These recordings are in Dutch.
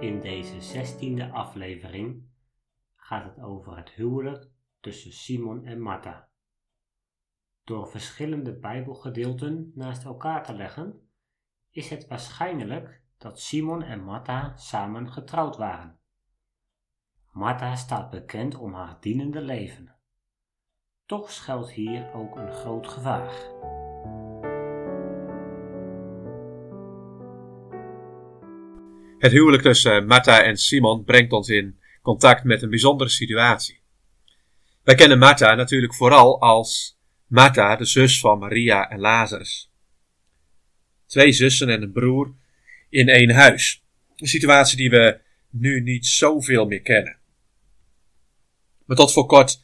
In deze zestiende aflevering gaat het over het huwelijk tussen Simon en Martha. Door verschillende Bijbelgedeelten naast elkaar te leggen, is het waarschijnlijk dat Simon en Martha samen getrouwd waren. Martha staat bekend om haar dienende leven. Toch schuilt hier ook een groot gevaar. Het huwelijk tussen Martha en Simon brengt ons in contact met een bijzondere situatie. Wij kennen Martha natuurlijk vooral als Martha, de zus van Maria en Lazarus. Twee zussen en een broer in één huis. Een situatie die we nu niet zoveel meer kennen. Maar tot voor kort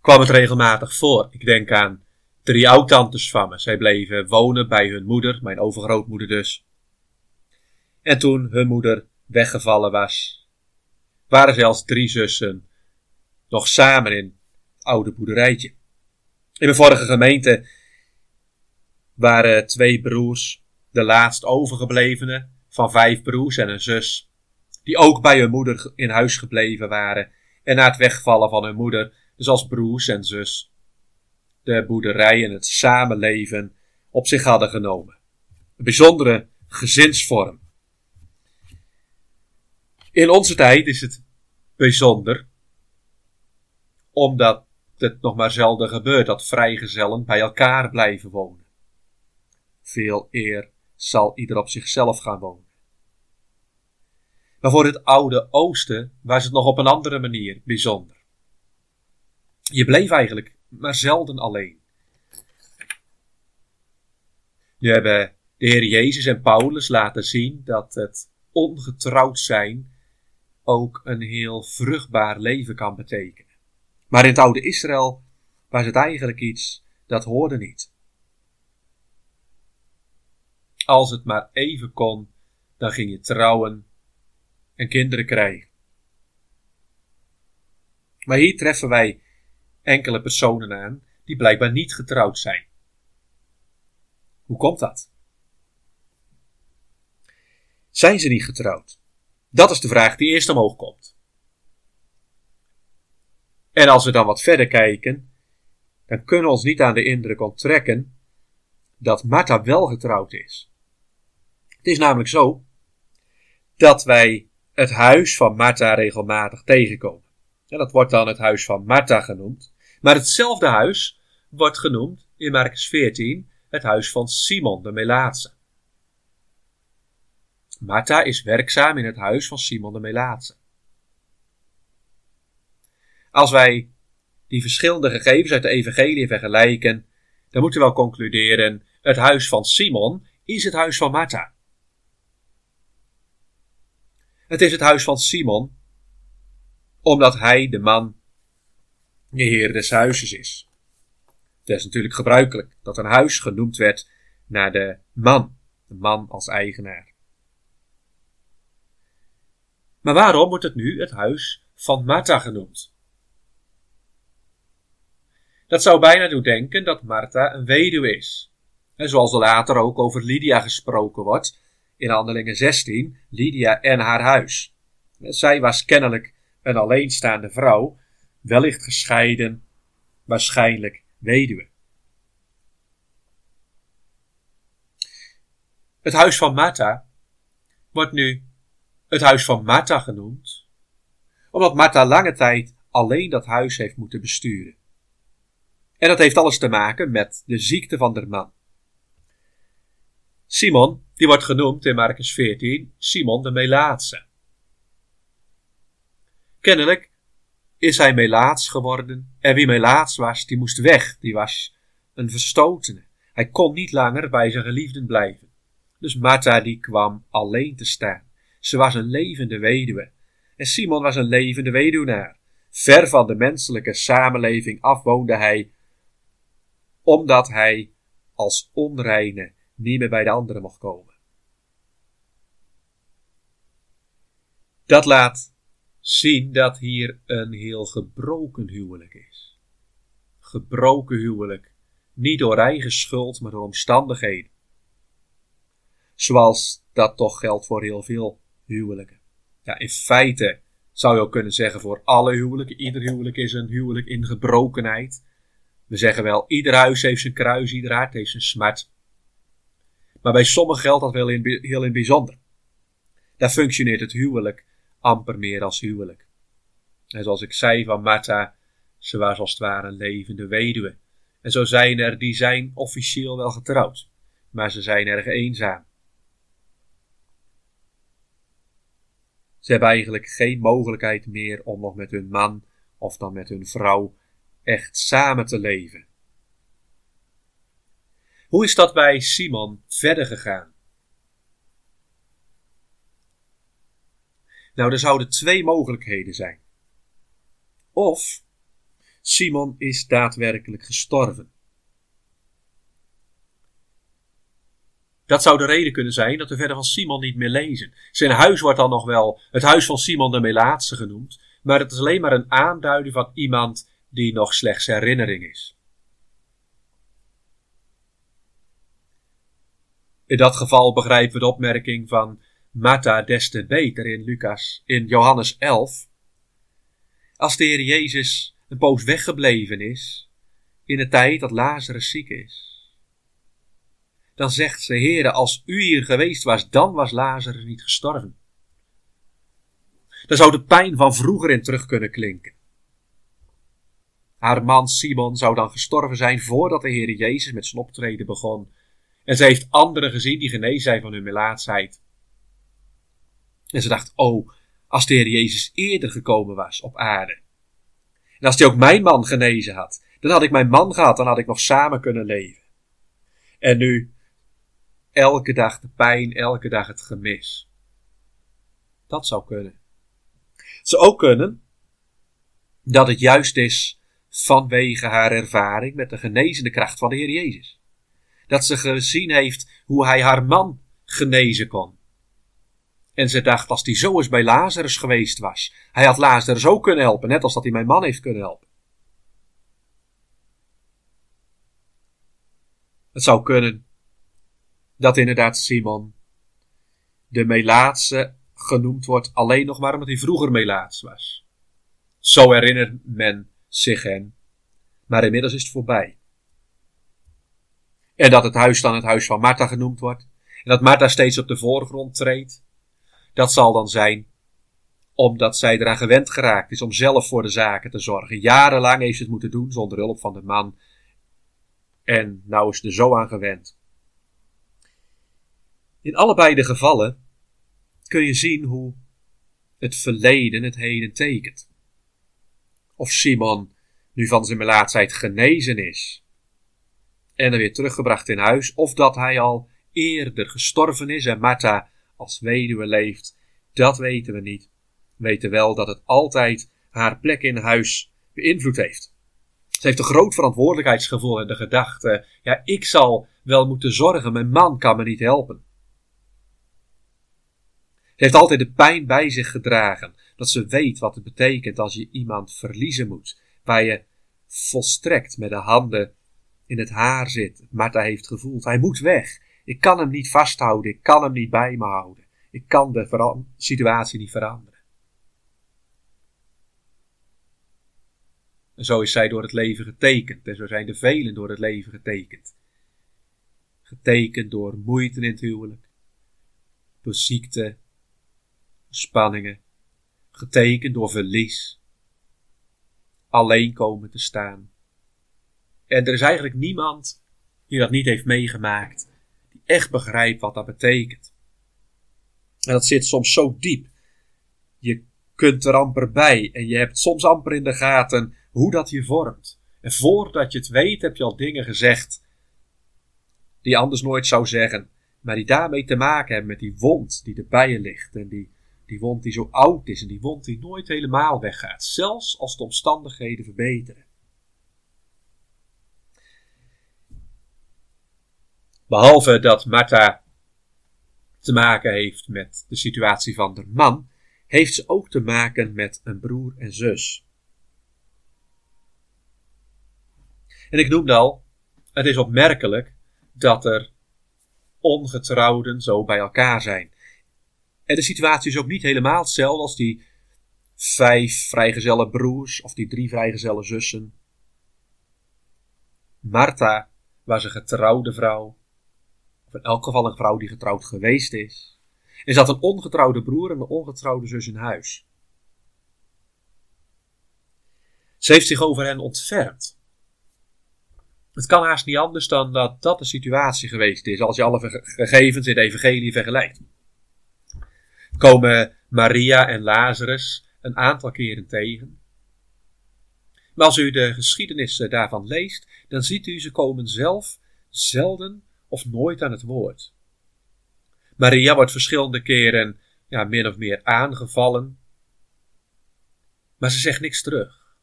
kwam het regelmatig voor. Ik denk aan drie oudtantes van me. Zij bleven wonen bij hun moeder, mijn overgrootmoeder dus. En toen hun moeder weggevallen was, waren zelfs drie zussen nog samen in het oude boerderijtje. In mijn vorige gemeente waren twee broers de laatst overgeblevenen van vijf broers en een zus, die ook bij hun moeder in huis gebleven waren en na het wegvallen van hun moeder, dus als broers en zus, de boerderij en het samenleven op zich hadden genomen. Een bijzondere gezinsvorm. In onze tijd is het bijzonder, omdat het nog maar zelden gebeurt dat vrijgezellen bij elkaar blijven wonen. Veel eer zal ieder op zichzelf gaan wonen. Maar voor het oude Oosten was het nog op een andere manier bijzonder. Je bleef eigenlijk maar zelden alleen. Nu hebben de Heer Jezus en Paulus laten zien dat het ongetrouwd zijn ook een heel vruchtbaar leven kan betekenen. Maar in het oude Israël was het eigenlijk iets dat hoorde niet. Als het maar even kon, dan ging je trouwen en kinderen krijgen. Maar hier treffen wij enkele personen aan die blijkbaar niet getrouwd zijn. Hoe komt dat? Zijn ze niet getrouwd? Dat is de vraag die eerst omhoog komt. En als we dan wat verder kijken, dan kunnen we ons niet aan de indruk onttrekken dat Martha wel getrouwd is. Het is namelijk zo dat wij het huis van Martha regelmatig tegenkomen. En dat wordt dan het huis van Martha genoemd. Maar hetzelfde huis wordt genoemd in Marcus 14 het huis van Simon de Melaatse. Martha is werkzaam in het huis van Simon de Melaatse. Als wij die verschillende gegevens uit de evangelie vergelijken, dan moeten we wel concluderen, het huis van Simon is het huis van Martha. Het is het huis van Simon, omdat hij de man, de heer des huizes is. Het is natuurlijk gebruikelijk dat een huis genoemd werd naar de man, de man als eigenaar. Maar waarom wordt het nu het huis van Martha genoemd? Dat zou bijna doen denken dat Martha een weduwe is. Zoals er later ook over Lydia gesproken wordt, in Handelingen 16, Lydia en haar huis. Zij was kennelijk een alleenstaande vrouw, wellicht gescheiden, waarschijnlijk weduwe. Het huis van Martha wordt nu het huis van Martha genoemd, omdat Martha lange tijd alleen dat huis heeft moeten besturen. En dat heeft alles te maken met de ziekte van de man. Simon, die wordt genoemd in Marcus 14, Simon de Melaatse. Kennelijk is hij Melaats geworden en wie Melaats was, die moest weg, die was een verstotene. Hij kon niet langer bij zijn geliefden blijven. Dus Martha die kwam alleen te staan. Ze was een levende weduwe. En Simon was een levende weduwnaar. Ver van de menselijke samenleving af woonde hij, omdat hij als onreine niet meer bij de anderen mocht komen. Dat laat zien dat hier een heel gebroken huwelijk is. Gebroken huwelijk, niet door eigen schuld, maar door omstandigheden. Zoals dat toch geldt voor heel veel Ja, in feite zou je ook kunnen zeggen voor alle huwelijken. Ieder huwelijk is een huwelijk in gebrokenheid. We zeggen wel, ieder huis heeft zijn kruis, ieder hart heeft zijn smart. Maar bij sommigen geldt dat wel heel in bijzonder. Daar functioneert het huwelijk amper meer als huwelijk. En zoals ik zei van Martha, ze was als het ware levende weduwe. En zo zijn er die zijn officieel wel getrouwd, maar ze zijn erg eenzaam. Ze hebben eigenlijk geen mogelijkheid meer om nog met hun man of dan met hun vrouw echt samen te leven. Hoe is dat bij Simon verder gegaan? Nou, er zouden twee mogelijkheden zijn. Of Simon is daadwerkelijk gestorven. Dat zou de reden kunnen zijn dat we verder van Simon niet meer lezen. Zijn huis wordt dan nog wel het huis van Simon de Melaatse genoemd, maar het is alleen maar een aanduiding van iemand die nog slechts herinnering is. In dat geval begrijpen we de opmerking van Martha des te beter in Lucas, in Johannes 11. Als de Heer Jezus een poos weggebleven is, in de tijd dat Lazarus ziek is, dan zegt ze, Heere, als u hier geweest was, dan was Lazarus niet gestorven. Dan zou de pijn van vroeger in terug kunnen klinken. Haar man Simon zou dan gestorven zijn voordat de Heer Jezus met zijn optreden begon. En ze heeft anderen gezien die genezen zijn van hun melaatsheid. En ze dacht, oh, als de Heer Jezus eerder gekomen was op aarde. En als hij ook mijn man genezen had, dan had ik mijn man gehad, dan had ik nog samen kunnen leven. En nu, elke dag de pijn, elke dag het gemis. Dat zou kunnen. Het zou ook kunnen dat het juist is vanwege haar ervaring met de genezende kracht van de Heer Jezus. Dat ze gezien heeft hoe hij haar man genezen kon. En ze dacht, als die zo eens bij Lazarus geweest was, hij had Lazarus ook kunnen helpen, net als dat hij mijn man heeft kunnen helpen. Het zou kunnen dat inderdaad Simon de Melaatse genoemd wordt alleen nog maar omdat hij vroeger Melaats was. Zo herinnert men zich hen. Maar inmiddels is het voorbij. En dat het huis dan het huis van Martha genoemd wordt. En dat Martha steeds op de voorgrond treedt. Dat zal dan zijn omdat zij eraan gewend geraakt is om zelf voor de zaken te zorgen. Jarenlang heeft ze het moeten doen zonder hulp van de man. En nou is ze er zo aan gewend. In allebei de gevallen kun je zien hoe het verleden het heden tekent. Of Simon nu van zijn melaatsheid genezen is en er weer teruggebracht in huis, of dat hij al eerder gestorven is en Martha als weduwe leeft, dat weten we niet. We weten wel dat het altijd haar plek in huis beïnvloed heeft. Ze heeft een groot verantwoordelijkheidsgevoel en de gedachte: ja, ik zal wel moeten zorgen, mijn man kan me niet helpen. Heeft altijd de pijn bij zich gedragen, dat ze weet wat het betekent als je iemand verliezen moet, waar je volstrekt met de handen in het haar zit. Martha heeft gevoeld, hij moet weg. Ik kan hem niet vasthouden, ik kan hem niet bij me houden. Ik kan de situatie niet veranderen. En zo is zij door het leven getekend. En zo zijn de velen door het leven getekend. Getekend door moeite in het huwelijk, door ziekte, spanningen, getekend door verlies, alleen komen te staan. En er is eigenlijk niemand die dat niet heeft meegemaakt, die echt begrijpt wat dat betekent. En dat zit soms zo diep. Je kunt er amper bij en je hebt soms amper in de gaten hoe dat je vormt. En voordat je het weet heb je al dingen gezegd die je anders nooit zou zeggen, maar die daarmee te maken hebben met die wond die erbij je ligt en die die wond die zo oud is en die wond die nooit helemaal weggaat, zelfs als de omstandigheden verbeteren. Behalve dat Martha te maken heeft met de situatie van de man, heeft ze ook te maken met een broer en zus. En ik noemde al, het is opmerkelijk dat er ongetrouwden zo bij elkaar zijn. En de situatie is ook niet helemaal hetzelfde als die vijf vrijgezelle broers of die drie vrijgezelle zussen. Martha was een getrouwde vrouw, of in elk geval een vrouw die getrouwd geweest is. En ze had een ongetrouwde broer en een ongetrouwde zus in huis. Ze heeft zich over hen ontfermd. Het kan haast niet anders dan dat dat de situatie geweest is als je alle gegevens in de evangelie vergelijkt. Komen Maria en Lazarus een aantal keren tegen. Maar als u de geschiedenis daarvan leest, dan ziet u ze komen zelf zelden of nooit aan het woord. Maria wordt verschillende keren ja, min of meer aangevallen, maar ze zegt niks terug.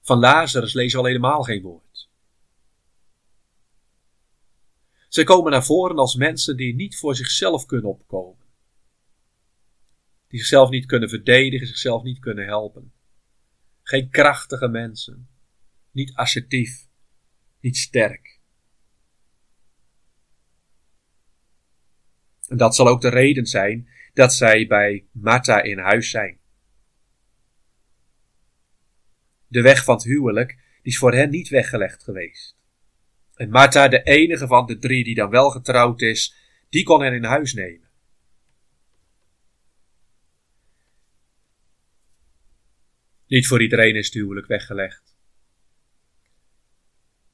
Van Lazarus lezen we al helemaal geen woord. Ze komen naar voren als mensen die niet voor zichzelf kunnen opkomen. Die zichzelf niet kunnen verdedigen, zichzelf niet kunnen helpen. Geen krachtige mensen. Niet assertief. Niet sterk. En dat zal ook de reden zijn dat zij bij Martha in huis zijn. De weg van het huwelijk die is voor hen niet weggelegd geweest. En Martha, de enige van de drie die dan wel getrouwd is, die kon hen in huis nemen. Niet voor iedereen is het huwelijk weggelegd.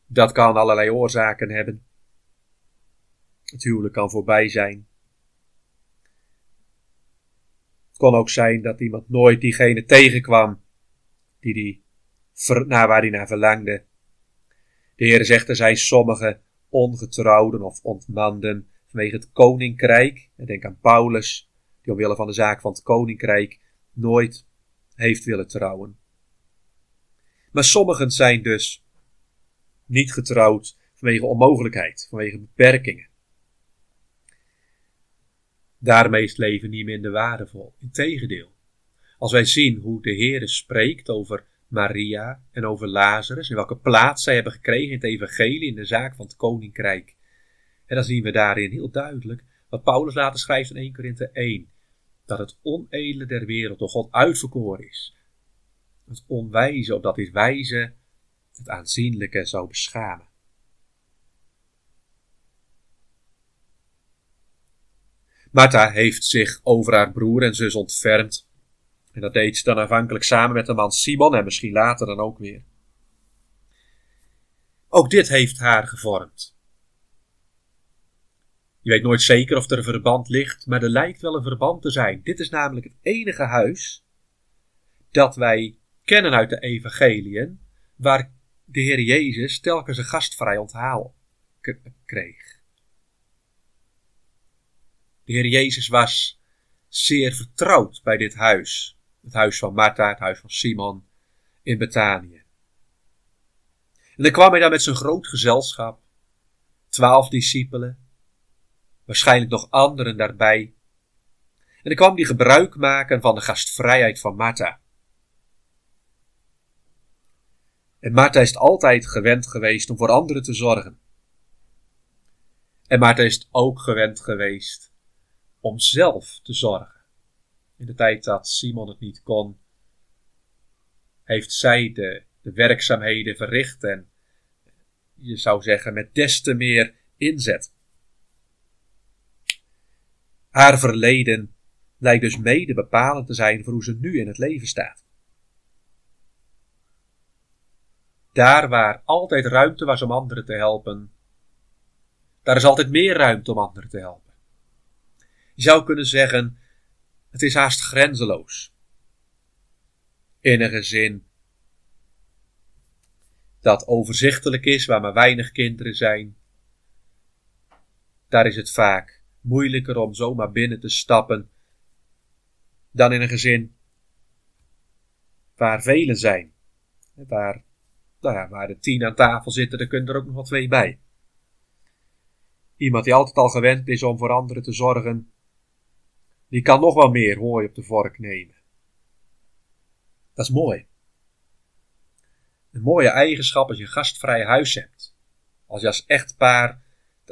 Dat kan allerlei oorzaken hebben. Het huwelijk kan voorbij zijn. Het kon ook zijn dat iemand nooit diegene tegenkwam die die naar waar hij naar verlangde. De Heer zegt er zijn sommige ongetrouwden of ontmanden vanwege het koninkrijk. En denk aan Paulus, die omwille van de zaak van het koninkrijk nooit heeft willen trouwen. Maar sommigen zijn dus niet getrouwd vanwege onmogelijkheid, vanwege beperkingen. Daarmee is het leven niet minder waardevol. Integendeel, als wij zien hoe de Heer spreekt over Maria en over Lazarus en welke plaats zij hebben gekregen in het evangelie in de zaak van het koninkrijk. Dan zien we daarin heel duidelijk wat Paulus later schrijft in 1 Korinthe 1. Dat het onedele der wereld door God uitverkoren is. Het onwijze, opdat dit wijze het aanzienlijke zou beschamen. Martha heeft zich over haar broer en zus ontfermd en dat deed ze dan aanvankelijk samen met de man Simon en misschien later dan ook weer. Ook dit heeft haar gevormd. Je weet nooit zeker of er een verband ligt, maar er lijkt wel een verband te zijn. Dit is namelijk het enige huis dat wij kennen uit de evangeliën, waar de Heer Jezus telkens een gastvrij onthaal kreeg. De Heer Jezus was zeer vertrouwd bij dit huis het huis van Martha, het huis van Simon in Betanië. En dan kwam hij daar met zijn groot gezelschap, twaalf discipelen, waarschijnlijk nog anderen daarbij. En dan kwam hij gebruik maken van de gastvrijheid van Martha. En Martha is altijd gewend geweest om voor anderen te zorgen. En Martha is ook gewend geweest om zelf te zorgen. In de tijd dat Simon het niet kon, heeft zij de, de werkzaamheden verricht en je zou zeggen met des te meer inzet. Haar verleden lijkt dus mede bepalend te zijn voor hoe ze nu in het leven staat. Daar waar altijd ruimte was om anderen te helpen, daar is altijd meer ruimte om anderen te helpen. Je zou kunnen zeggen, het is haast grenzeloos. In een gezin dat overzichtelijk is, waar maar weinig kinderen zijn, daar is het vaak moeilijker om zomaar binnen te stappen dan in een gezin waar velen zijn. Waar, nou ja, waar de tien aan tafel zitten, er kunnen er ook nog wel twee bij. Iemand die altijd al gewend is om voor anderen te zorgen, die kan nog wel meer hooi op de vork nemen. Dat is mooi. Een mooie eigenschap als je gastvrij huis hebt. Als je als echtpaar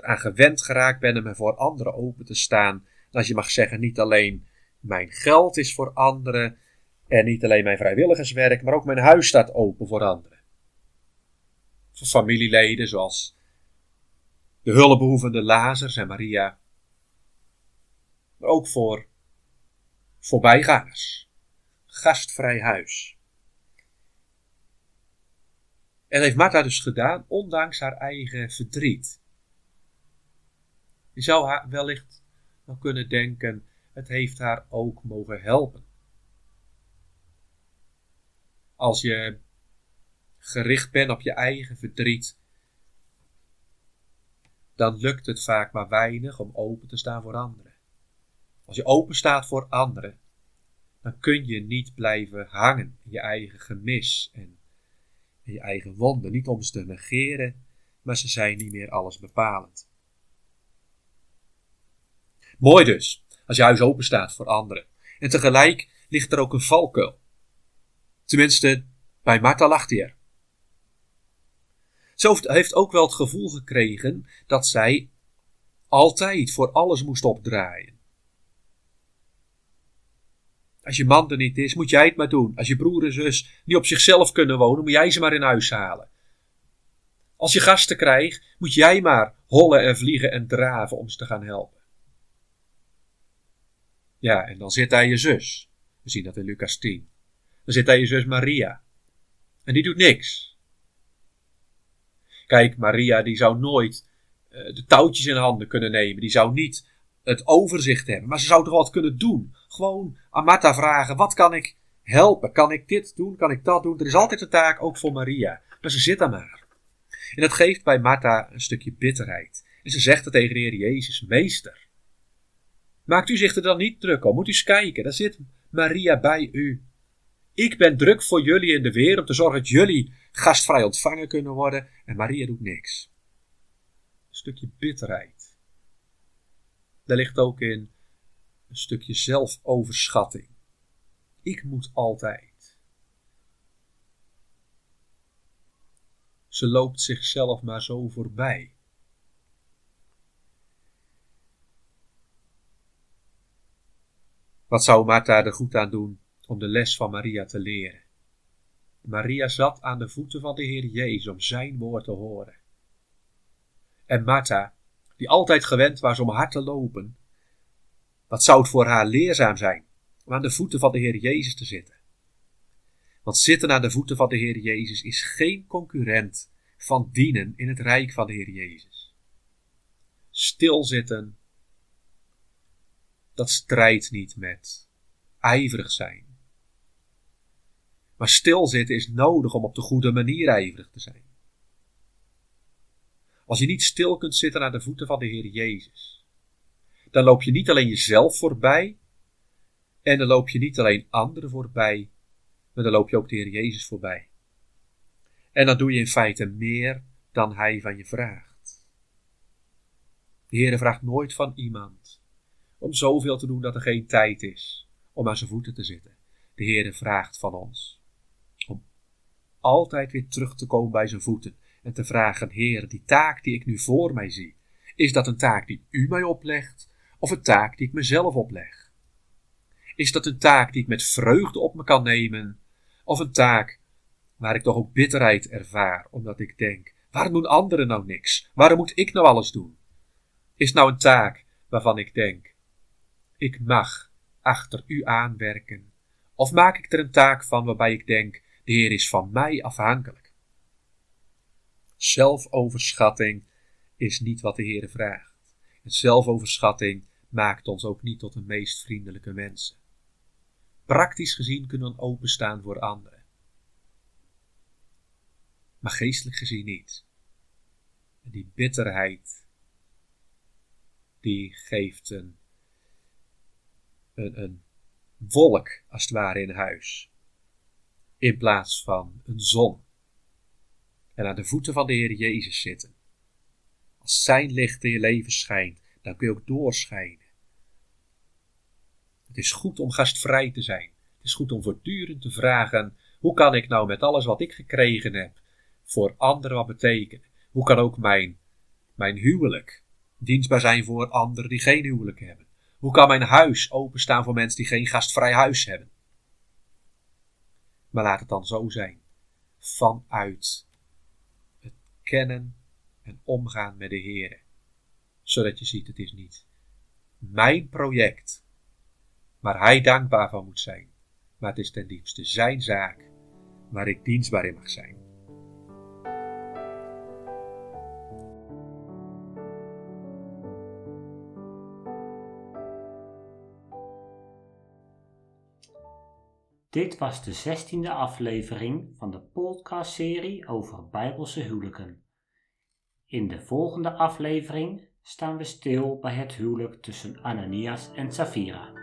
eraan gewend geraakt bent om er voor anderen open te staan, als je mag zeggen, niet alleen mijn geld is voor anderen en niet alleen mijn vrijwilligerswerk, maar ook mijn huis staat open voor anderen. Voor familieleden zoals de hulpbehoevende Lazarus en Maria. Maar ook voor voorbijgangers. Gastvrij huis. En heeft Martha dus gedaan, ondanks haar eigen verdriet. Je zou haar wellicht nog kunnen denken, het heeft haar ook mogen helpen. Als je gericht bent op je eigen verdriet, dan lukt het vaak maar weinig om open te staan voor anderen. Als je open staat voor anderen, dan kun je niet blijven hangen in je eigen gemis en in je eigen wonden. Niet om ze te negeren, maar ze zijn niet meer alles bepalend. Mooi dus, als je huis open staat voor anderen. En tegelijk ligt er ook een valkuil. Tenminste, bij Martha lacht hij er. Ze heeft ook wel het gevoel gekregen dat zij altijd voor alles moest opdraaien. Als je man er niet is, moet jij het maar doen. Als je broer en zus niet op zichzelf kunnen wonen, moet jij ze maar in huis halen. Als je gasten krijgt, moet jij maar hollen en vliegen en draven om ze te gaan helpen. Ja, en dan zit daar je zus. We zien dat in Lucas 10. Dan zit daar je zus Maria. En die doet niks. Kijk, Maria die zou nooit uh, de touwtjes in handen kunnen nemen. Die zou niet het overzicht hebben. Maar ze zou toch wat kunnen doen. Gewoon aan Martha vragen: wat kan ik helpen? Kan ik dit doen? Kan ik dat doen? Er is altijd een taak, ook voor Maria. Maar ze zit daar maar. En dat geeft bij Martha een stukje bitterheid. En ze zegt het tegen de Heer Jezus: Meester, maakt u zich er dan niet druk om? Moet u eens kijken, daar zit Maria bij u. Ik ben druk voor jullie in de weer om te zorgen dat jullie gastvrij ontvangen kunnen worden. En Maria doet niks. Een stukje bitterheid. Daar ligt ook in een stukje zelfoverschatting. Ik moet altijd. Ze loopt zichzelf maar zo voorbij. Wat zou Martha er goed aan doen om de les van Maria te leren? Maria zat aan de voeten van de Heer Jezus om zijn woord te horen. En Martha, die altijd gewend was om hard te lopen, wat zou het voor haar leerzaam zijn om aan de voeten van de Heer Jezus te zitten? Want zitten aan de voeten van de Heer Jezus is geen concurrent van dienen in het rijk van de Heer Jezus. Stilzitten, dat strijdt niet met ijverig zijn. Maar stilzitten is nodig om op de goede manier ijverig te zijn. Als je niet stil kunt zitten aan de voeten van de Heer Jezus, dan loop je niet alleen jezelf voorbij, en dan loop je niet alleen anderen voorbij, maar dan loop je ook de Heer Jezus voorbij. En dan doe je in feite meer dan Hij van je vraagt. De Heer vraagt nooit van iemand om zoveel te doen dat er geen tijd is om aan zijn voeten te zitten. De Heer vraagt van ons om altijd weer terug te komen bij zijn voeten en te vragen: Heer, die taak die ik nu voor mij zie, is dat een taak die u mij oplegt of een taak die ik mezelf opleg? Is dat een taak die ik met vreugde op me kan nemen of een taak waar ik toch ook bitterheid ervaar omdat ik denk: waarom doen anderen nou niks? Waarom moet ik nou alles doen? Is nou een taak waarvan ik denk: ik mag achter u aanwerken? Of maak ik er een taak van waarbij ik denk: de Heer is van mij afhankelijk? Zelfoverschatting is niet wat de Heer vraagt. En zelfoverschatting maakt ons ook niet tot de meest vriendelijke mensen. Praktisch gezien kunnen we openstaan voor anderen. Maar geestelijk gezien niet. En die bitterheid, die geeft een, een, wolk, als het ware, in huis. In plaats van een zon. En aan de voeten van de Heer Jezus zitten. Als zijn licht in je leven schijnt, dan kun je ook doorschijnen. Het is goed om gastvrij te zijn. Het is goed om voortdurend te vragen: hoe kan ik nou met alles wat ik gekregen heb voor anderen wat betekenen? Hoe kan ook mijn, mijn huwelijk dienstbaar zijn voor anderen die geen huwelijk hebben? Hoe kan mijn huis openstaan voor mensen die geen gastvrij huis hebben? Maar laat het dan zo zijn. Vanuit het kennen en omgaan met de Heer. Zodat je ziet, het is niet mijn project waar Hij dankbaar van moet zijn. Maar het is ten diepste Zijn zaak waar ik dienstbaar in mag zijn. Dit was de zestiende aflevering van de podcastserie over Bijbelse huwelijken. In de volgende aflevering staan we stil bij het huwelijk tussen Ananias en Safira.